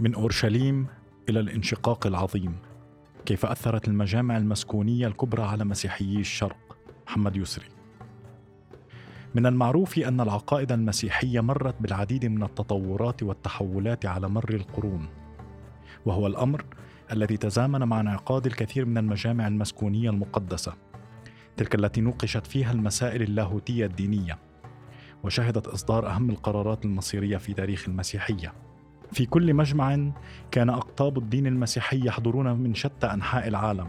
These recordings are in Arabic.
من أورشليم إلى الانشقاق العظيم كيف أثرت المجامع المسكونية الكبرى على مسيحيي الشرق محمد يسري. من المعروف أن العقائد المسيحية مرت بالعديد من التطورات والتحولات على مر القرون وهو الأمر الذي تزامن مع انعقاد الكثير من المجامع المسكونية المقدسة تلك التي نوقشت فيها المسائل اللاهوتية الدينية وشهدت إصدار أهم القرارات المصيرية في تاريخ المسيحية. في كل مجمع كان أقطاب الدين المسيحي يحضرون من شتى أنحاء العالم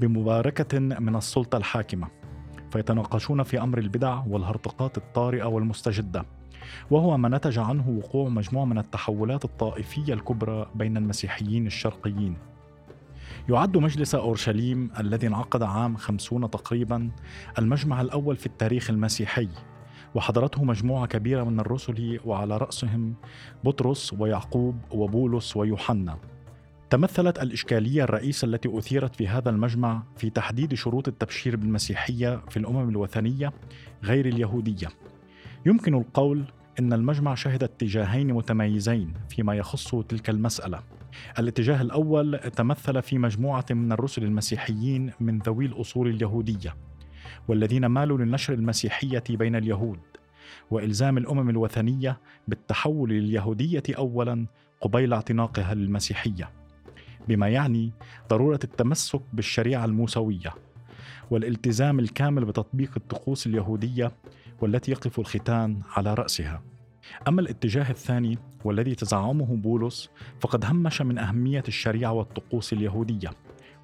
بمباركة من السلطة الحاكمة فيتناقشون في أمر البدع والهرطقات الطارئة والمستجدة وهو ما نتج عنه وقوع مجموعة من التحولات الطائفية الكبرى بين المسيحيين الشرقيين. يعد مجلس أورشليم الذي انعقد عام خمسون تقريبا المجمع الأول في التاريخ المسيحي وحضرته مجموعة كبيرة من الرسل وعلى رأسهم بطرس ويعقوب وبولس ويوحنا. تمثلت الإشكالية الرئيسة التي أثيرت في هذا المجمع في تحديد شروط التبشير بالمسيحية في الأمم الوثنية غير اليهودية. يمكن القول إن المجمع شهد اتجاهين متميزين فيما يخص تلك المسألة. الاتجاه الأول تمثل في مجموعة من الرسل المسيحيين من ذوي الأصول اليهودية. والذين مالوا للنشر المسيحية بين اليهود وإلزام الأمم الوثنية بالتحول لليهودية اولا قبيل اعتناقها للمسيحية بما يعني ضرورة التمسك بالشريعة الموسوية والالتزام الكامل بتطبيق الطقوس اليهودية والتي يقف الختان على رأسها. أما الاتجاه الثاني والذي تزعمه بولس فقد همش من أهمية الشريعة والطقوس اليهودية.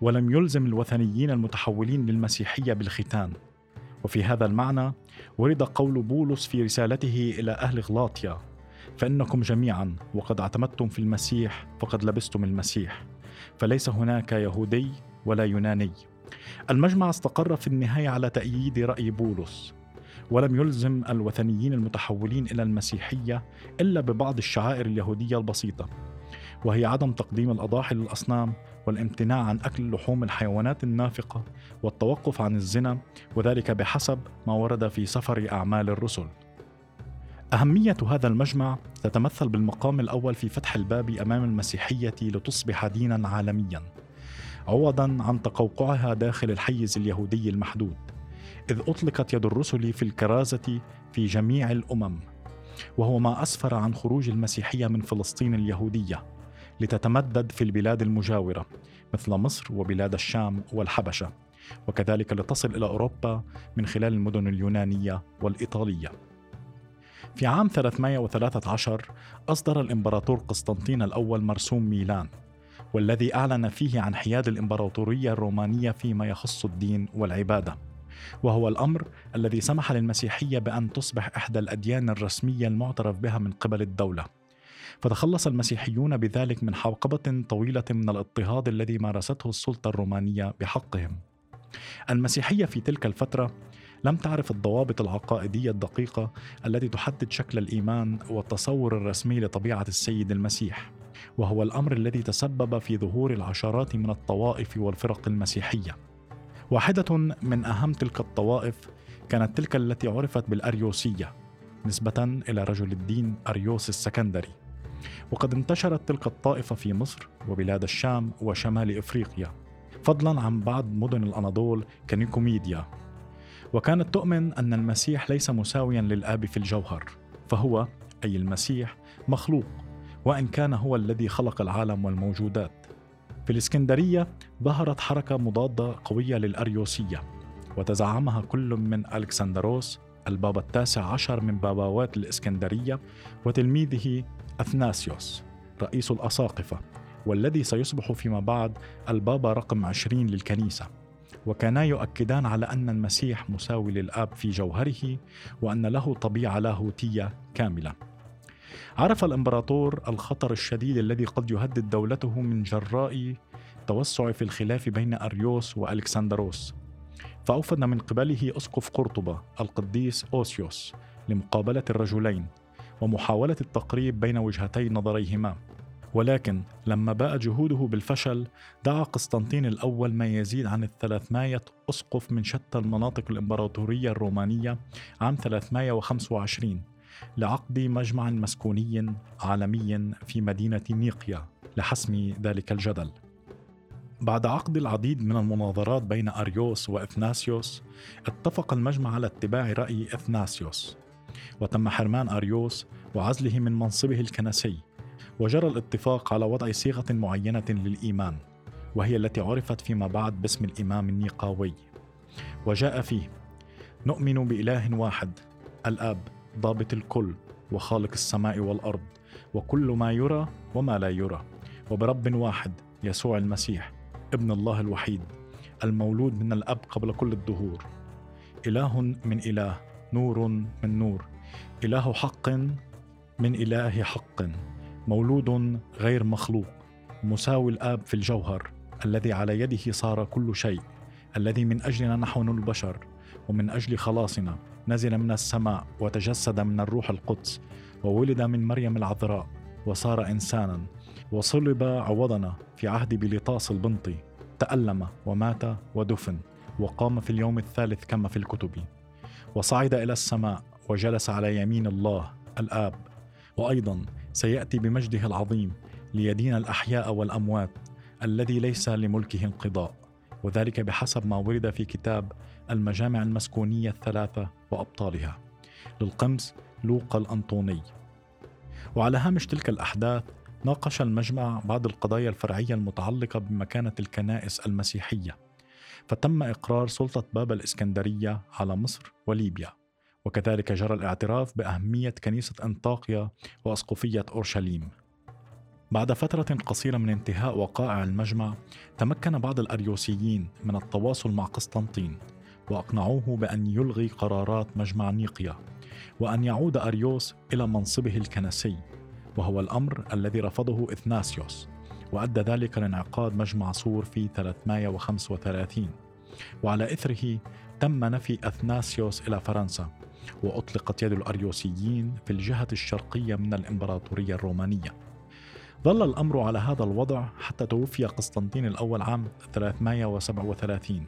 ولم يلزم الوثنيين المتحولين للمسيحية بالختان. وفي هذا المعنى ورد قول بولس في رسالته إلى أهل غلاطيا فإنكم جميعا وقد اعتمدتم في المسيح فقد لبستم المسيح فليس هناك يهودي ولا يوناني. المجمع استقر في النهاية على تأييد رأي بولس. ولم يلزم الوثنيين المتحولين إلى المسيحية إلا ببعض الشعائر اليهودية البسيطة. وهي عدم تقديم الأضاحي للأصنام والامتناع عن أكل لحوم الحيوانات النافقة والتوقف عن الزنا وذلك بحسب ما ورد في سفر أعمال الرسل. أهمية هذا المجمع تتمثل بالمقام الأول في فتح الباب أمام المسيحية لتصبح دينا عالميا عوضا عن تقوقعها داخل الحيز اليهودي المحدود إذ أطلقت يد الرسل في الكرازة في جميع الأمم وهو ما أسفر عن خروج المسيحية من فلسطين اليهودية. لتتمدد في البلاد المجاورة مثل مصر وبلاد الشام والحبشة وكذلك لتصل إلى أوروبا من خلال المدن اليونانية والإيطالية. في عام 313 أصدر الإمبراطور قسطنطين الأول مرسوم ميلان والذي أعلن فيه عن حياد الإمبراطورية الرومانية فيما يخص الدين والعبادة. وهو الأمر الذي سمح للمسيحية بأن تصبح إحدى الأديان الرسمية المعترف بها من قبل الدولة. فتخلص المسيحيون بذلك من حوقبة طويلة من الاضطهاد الذي مارسته السلطة الرومانية بحقهم. المسيحية في تلك الفترة لم تعرف الضوابط العقائدية الدقيقة التي تحدد شكل الإيمان والتصور الرسمي لطبيعة السيد المسيح، وهو الأمر الذي تسبب في ظهور العشرات من الطوائف والفرق المسيحية. واحدة من أهم تلك الطوائف كانت تلك التي عرفت بالأريوسية نسبة إلى رجل الدين أريوس السكندري وقد انتشرت تلك الطائفة في مصر وبلاد الشام وشمال إفريقيا فضلا عن بعض مدن الأناضول كنيكوميديا. وكانت تؤمن أن المسيح ليس مساويا للآب في الجوهر فهو أي المسيح مخلوق وإن كان هو الذي خلق العالم والموجودات. في الإسكندرية ظهرت حركة مضادة قوية للأريوسية وتزعمها كل من ألكسندروس البابا التاسع عشر من باباوات الإسكندرية وتلميذه أثناسيوس رئيس الأساقفة والذي سيصبح فيما بعد البابا رقم عشرين للكنيسة. وكانا يؤكدان على أن المسيح مساوي للآب في جوهره وأن له طبيعة لاهوتية كاملة. عرف الإمبراطور الخطر الشديد الذي قد يهدد دولته من جراء توسع في الخلاف بين أريوس وألكسندروس. فأوفد من قبله أسقف قرطبة القديس أوسيوس لمقابلة الرجلين. ومحاولة التقريب بين وجهتي نظريهما ولكن لما باء جهوده بالفشل دعا قسطنطين الأول ما يزيد عن الثلاثمائة أسقف من شتى المناطق الإمبراطورية الرومانية عام 325 لعقد مجمع مسكوني عالمي في مدينة نيقيا لحسم ذلك الجدل. بعد عقد العديد من المناظرات بين أريوس وإثناسيوس اتفق المجمع على اتباع رأي إثناسيوس وتم حرمان أريوس وعزله من منصبه الكنسي وجرى الاتفاق على وضع صيغة معينة للإيمان وهي التي عرفت فيما بعد باسم الإمام النيقاوي. وجاء فيه نؤمن بإله واحد الآب ضابط الكل وخالق السماء والأرض وكل ما يرى وما لا يرى وبرب واحد يسوع المسيح ابن الله الوحيد المولود من الأب قبل كل الدهور. إله من إله نور من نور. إله حق من إله حق. مولود غير مخلوق. مساوي الآب في الجوهر. الذي على يده صار كل شيء. الذي من أجلنا نحن البشر. ومن أجل خلاصنا نزل من السماء وتجسد من الروح القدس. وولد من مريم العذراء. وصار إنسانا. وصلب عوضنا في عهد بليطاس البنطي. تألم ومات ودفن. وقام في اليوم الثالث كما في الكتب. وصعد إلى السماء وجلس على يمين الله الآب. وأيضا سيأتي بمجده العظيم ليدين الأحياء والأموات الذي ليس لملكه انقضاء. وذلك بحسب ما ورد في كتاب المجامع المسكونية الثلاثة وأبطالها. للقمص لوقا الأنطوني. وعلى هامش تلك الأحداث ناقش المجمع بعض القضايا الفرعية المتعلقة بمكانة الكنائس المسيحية. فتم إقرار سلطة باب الإسكندرية على مصر وليبيا. وكذلك جرى الاعتراف بأهمية كنيسة أنطاكيا وأسقفية أورشليم. بعد فترة قصيرة من انتهاء وقائع المجمع تمكن بعض الأريوسيين من التواصل مع قسطنطين وأقنعوه بأن يلغي قرارات مجمع نيقيا وأن يعود أريوس إلى منصبه الكنسي وهو الأمر الذي رفضه إثناسيوس. وأدى ذلك لانعقاد مجمع صور في 335 وعلى إثره تم نفي أثناسيوس إلى فرنسا وأطلقت يد الأريوسيين في الجهة الشرقية من الإمبراطورية الرومانية. ظل الأمر على هذا الوضع حتى توفي قسطنطين الأول عام 337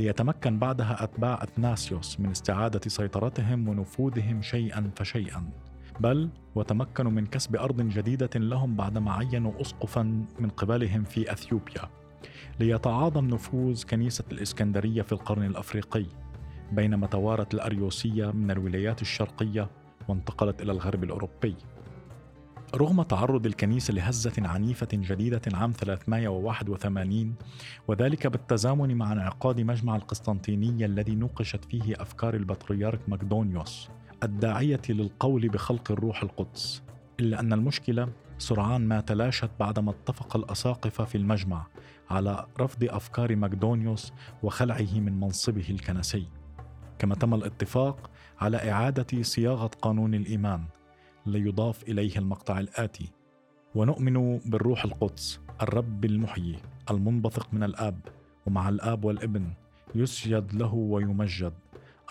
ليتمكن بعدها أتباع أثناسيوس من استعادة سيطرتهم ونفوذهم شيئا فشيئا. بل وتمكنوا من كسب أرض جديدة لهم بعدما عينوا أسقفا من قبلهم في أثيوبيا. ليتعاظم نفوذ كنيسة الإسكندرية في القرن الأفريقي بينما توارت الأريوسية من الولايات الشرقية وانتقلت إلى الغرب الأوروبي. رغم تعرض الكنيسة لهزة عنيفة جديدة عام 381 وذلك بالتزامن مع انعقاد مجمع القسطنطينية الذي نوقشت فيه أفكار البطريرك مقدونيوس الداعية للقول بخلق الروح القدس إلا أن المشكلة سرعان ما تلاشت بعدما اتفق الأساقفة في المجمع على رفض أفكار مقدونيوس وخلعه من منصبه الكنسي. كما تم الاتفاق على إعادة صياغة قانون الإيمان ليضاف إليه المقطع الآتي ونؤمن بالروح القدس الرب المحيي المنبثق من الآب ومع الآب والابن يسجد له ويمجد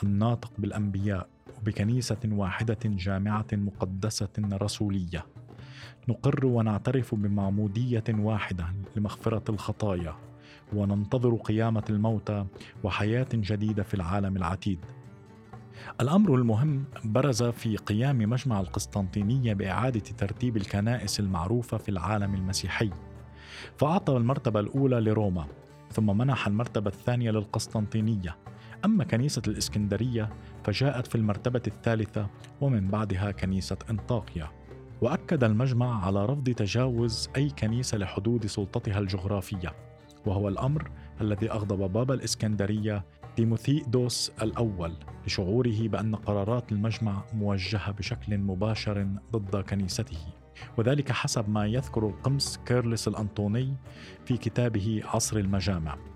الناطق بالأنبياء وبكنيسة واحدة جامعة مقدسة رسولية. نقر ونعترف بمعمودية واحدة لمغفرة الخطايا وننتظر قيامة الموتى وحياة جديدة في العالم العتيد. الأمر المهم برز في قيام مجمع القسطنطينية بإعادة ترتيب الكنائس المعروفة في العالم المسيحي. فأعطى المرتبة الأولى لروما ثم منح المرتبة الثانية للقسطنطينية. أما كنيسة الإسكندرية فجاءت في المرتبة الثالثة ومن بعدها كنيسة أنطاكيا وأكد المجمع على رفض تجاوز أي كنيسة لحدود سلطتها الجغرافية وهو الأمر الذي أغضب بابا الإسكندرية تيموثيدوس الأول لشعوره بأن قرارات المجمع موجهة بشكل مباشر ضد كنيسته وذلك حسب ما يذكر القمص كيرلس الأنطوني في كتابه عصر المجامع.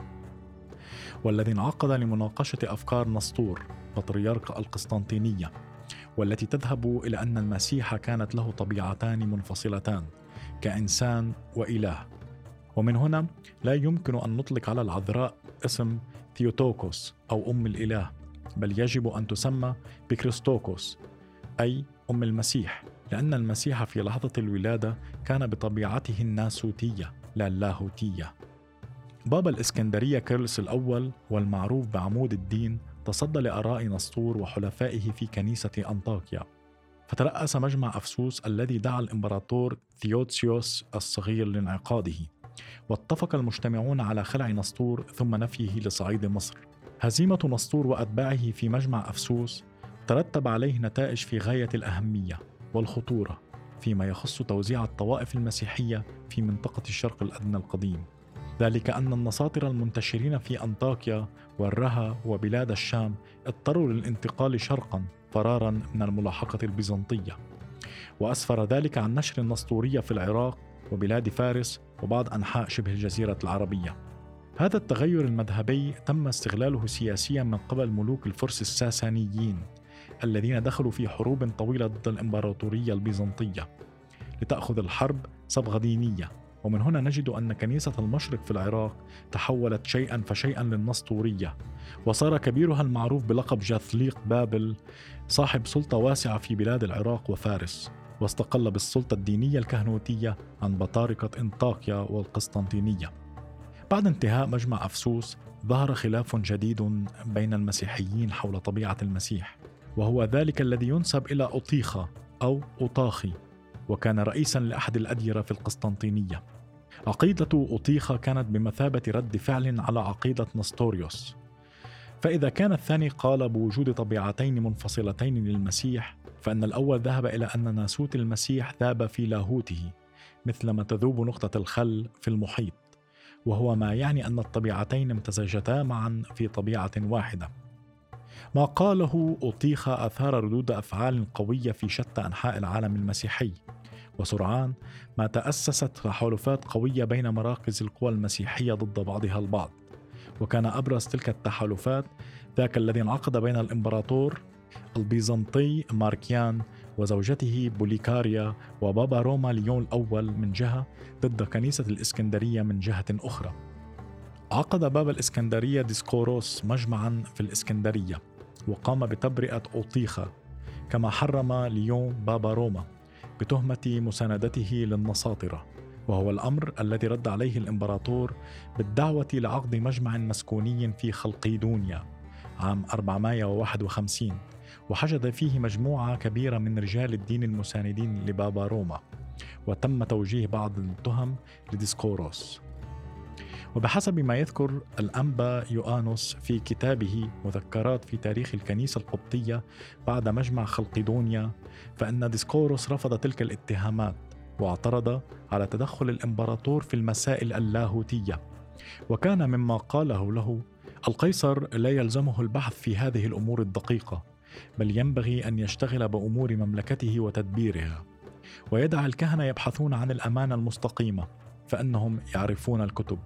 والذي انعقد لمناقشة أفكار نسطور بطريرك القسطنطينية والتي تذهب إلى أن المسيح كانت له طبيعتان منفصلتان كإنسان وإله. ومن هنا لا يمكن أن نطلق على العذراء اسم ثيوتوكوس أو أم الإله بل يجب أن تسمى بكريستوكوس أي أم المسيح لأن المسيح في لحظة الولادة كان بطبيعته الناسوتية لا اللاهوتية. بابا الإسكندرية كيرلس الأول والمعروف بعمود الدين تصدى لآراء نسطور وحلفائه في كنيسة أنطاكيا. فترأس مجمع أفسوس الذي دعا الإمبراطور ثيودوسيوس الصغير لانعقاده واتفق المجتمعون على خلع نسطور ثم نفيه لصعيد مصر. هزيمة نسطور وأتباعه في مجمع أفسوس ترتب عليه نتائج في غاية الأهمية والخطورة فيما يخص توزيع الطوائف المسيحية في منطقة الشرق الأدنى القديم. ذلك أن النصاطر المنتشرين في أنطاكيا والرها وبلاد الشام اضطروا للانتقال شرقا فرارا من الملاحقة البيزنطية. وأسفر ذلك عن نشر النسطورية في العراق وبلاد فارس وبعض أنحاء شبه الجزيرة العربية. هذا التغير المذهبي تم استغلاله سياسيا من قبل ملوك الفرس الساسانيين الذين دخلوا في حروب طويلة ضد الإمبراطورية البيزنطية لتأخذ الحرب صبغة دينية. ومن هنا نجد أن كنيسة المشرق في العراق تحولت شيئا فشيئا للنسطورية وصار كبيرها المعروف بلقب جاثليق بابل صاحب سلطة واسعة في بلاد العراق وفارس واستقل بالسلطة الدينية الكهنوتية عن بطاركة إنطاكيا والقسطنطينية. بعد انتهاء مجمع أفسوس ظهر خلاف جديد بين المسيحيين حول طبيعة المسيح وهو ذلك الذي ينسب إلى أطيخة أو أطاخي وكان رئيسا لأحد الأديرة في القسطنطينية. عقيدة أطيخة كانت بمثابة رد فعل على عقيدة نستوريوس فإذا كان الثاني قال بوجود طبيعتين منفصلتين للمسيح فإن الأول ذهب إلى أن ناسوت المسيح ذاب في لاهوته مثلما تذوب نقطة الخل في المحيط وهو ما يعني أن الطبيعتين امتزجتا معا في طبيعة واحدة. ما قاله أطيخ أثار ردود أفعال قوية في شتى أنحاء العالم المسيحي. وسرعان ما تأسست تحالفات قوية بين مراكز القوى المسيحية ضد بعضها البعض. وكان أبرز تلك التحالفات ذاك الذي انعقد بين الإمبراطور البيزنطي ماركيان وزوجته بوليكاريا وبابا روما ليون الأول من جهة ضد كنيسة الإسكندرية من جهة أخرى. عقد بابا الإسكندرية ديسكوروس مجمعا في الإسكندرية وقام بتبرئة أوطيخة كما حرم ليون بابا روما. بتهمة مساندته للنصاطرة وهو الأمر الذي رد عليه الإمبراطور بالدعوة لعقد مجمع مسكوني في خلقيدونيا عام 451 وحشد فيه مجموعة كبيرة من رجال الدين المساندين لبابا روما وتم توجيه بعض التهم لديسكوروس. وبحسب ما يذكر الأنبا يوآنوس في كتابه مذكرات في تاريخ الكنيسة القبطية بعد مجمع خلقيدونيا فإن ديسكوروس رفض تلك الاتهامات واعترض على تدخل الإمبراطور في المسائل اللاهوتية. وكان مما قاله له القيصر لا يلزمه البحث في هذه الأمور الدقيقة بل ينبغي أن يشتغل بأمور مملكته وتدبيرها. ويدع الكهنة يبحثون عن الأمانة المستقيمة فإنهم يعرفون الكتب.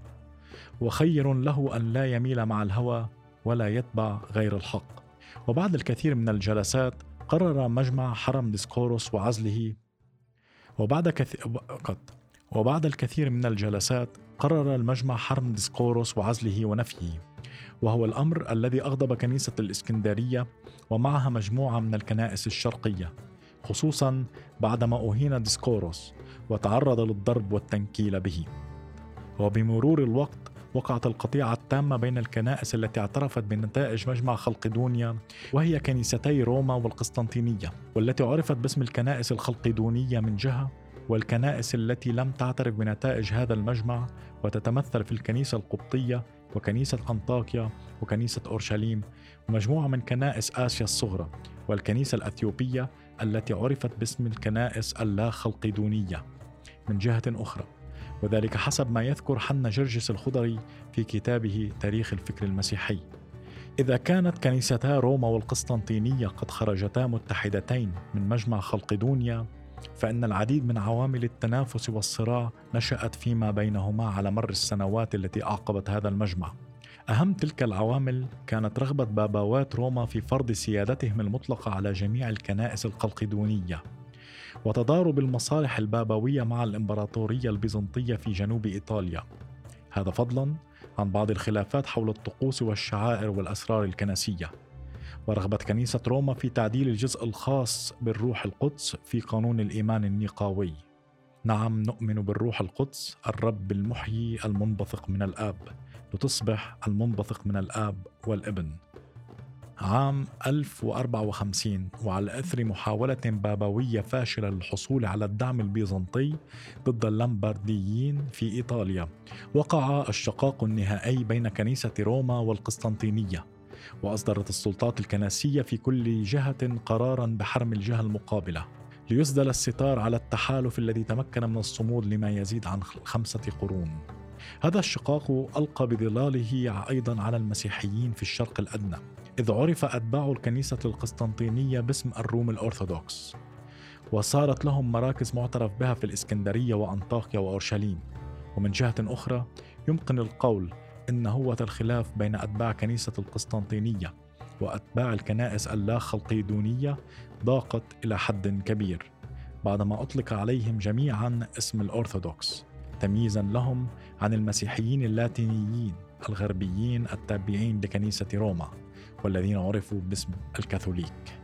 وخير له أن لا يميل مع الهوى ولا يتبع غير الحق. وبعد الكثير من الجلسات قرر مجمع حرم ديسكوروس وعزله. وبعد كثير قد وبعد الكثير من الجلسات قرر المجمع حرم ديسكوروس وعزله ونفيه. وهو الأمر الذي أغضب كنيسة الإسكندرية ومعها مجموعة من الكنائس الشرقية خصوصا بعدما أهين ديسكوروس وتعرض للضرب والتنكيل به. وبمرور الوقت وقعت القطيعة التامة بين الكنائس التي اعترفت بنتائج مجمع خلقدونيا وهي كنيستي روما والقسطنطينية والتي عرفت باسم الكنائس الخلقدونية من جهة والكنائس التي لم تعترف بنتائج هذا المجمع وتتمثل في الكنيسة القبطية وكنيسة أنطاكيا وكنيسة أورشليم ومجموعة من كنائس آسيا الصغرى والكنيسة الأثيوبية التي عرفت باسم الكنائس اللا خلقدونية من جهة أخرى. وذلك حسب ما يذكر حنا جرجس الخضري في كتابه تاريخ الفكر المسيحي إذا كانت كنيستا روما والقسطنطينية قد خرجتا متحدتين من مجمع خلقدونيا فإن العديد من عوامل التنافس والصراع نشأت فيما بينهما على مر السنوات التي أعقبت هذا المجمع. أهم تلك العوامل كانت رغبة باباوات روما في فرض سيادتهم المطلقة على جميع الكنائس القلقدونية وتضارب المصالح البابوية مع الإمبراطورية البيزنطية في جنوب إيطاليا. هذا فضلا عن بعض الخلافات حول الطقوس والشعائر والأسرار الكنسية. ورغبة كنيسة روما في تعديل الجزء الخاص بالروح القدس في قانون الإيمان النيقاوي نعم نؤمن بالروح القدس الرب المحيي المنبثق من الآب لتصبح المنبثق من الآب والابن. عام 1054 وعلى أثر محاولة بابوية فاشلة للحصول على الدعم البيزنطي ضد اللمبرديين في إيطاليا وقع الشقاق النهائي بين كنيسة روما والقسطنطينية وأصدرت السلطات الكنسية في كل جهة قرارا بحرم الجهة المقابلة ليسدل الستار على التحالف الذي تمكن من الصمود لما يزيد عن خمسة قرون. هذا الشقاق ألقى بظلاله أيضا على المسيحيين في الشرق الأدنى إذ عرف أتباع الكنيسة القسطنطينية باسم الروم الأرثوذكس وصارت لهم مراكز معترف بها في الإسكندرية وأنطاكيا وأورشليم. ومن جهة أخرى يمكن القول إن هوة الخلاف بين أتباع كنيسة القسطنطينية وأتباع الكنائس اللا خلقيدونية ضاقت إلى حد كبير بعدما أطلق عليهم جميعا اسم الأرثوذكس. تمييزا لهم عن المسيحيين اللاتينيين الغربيين التابعين لكنيسة روما والذين عرفوا باسم الكاثوليك.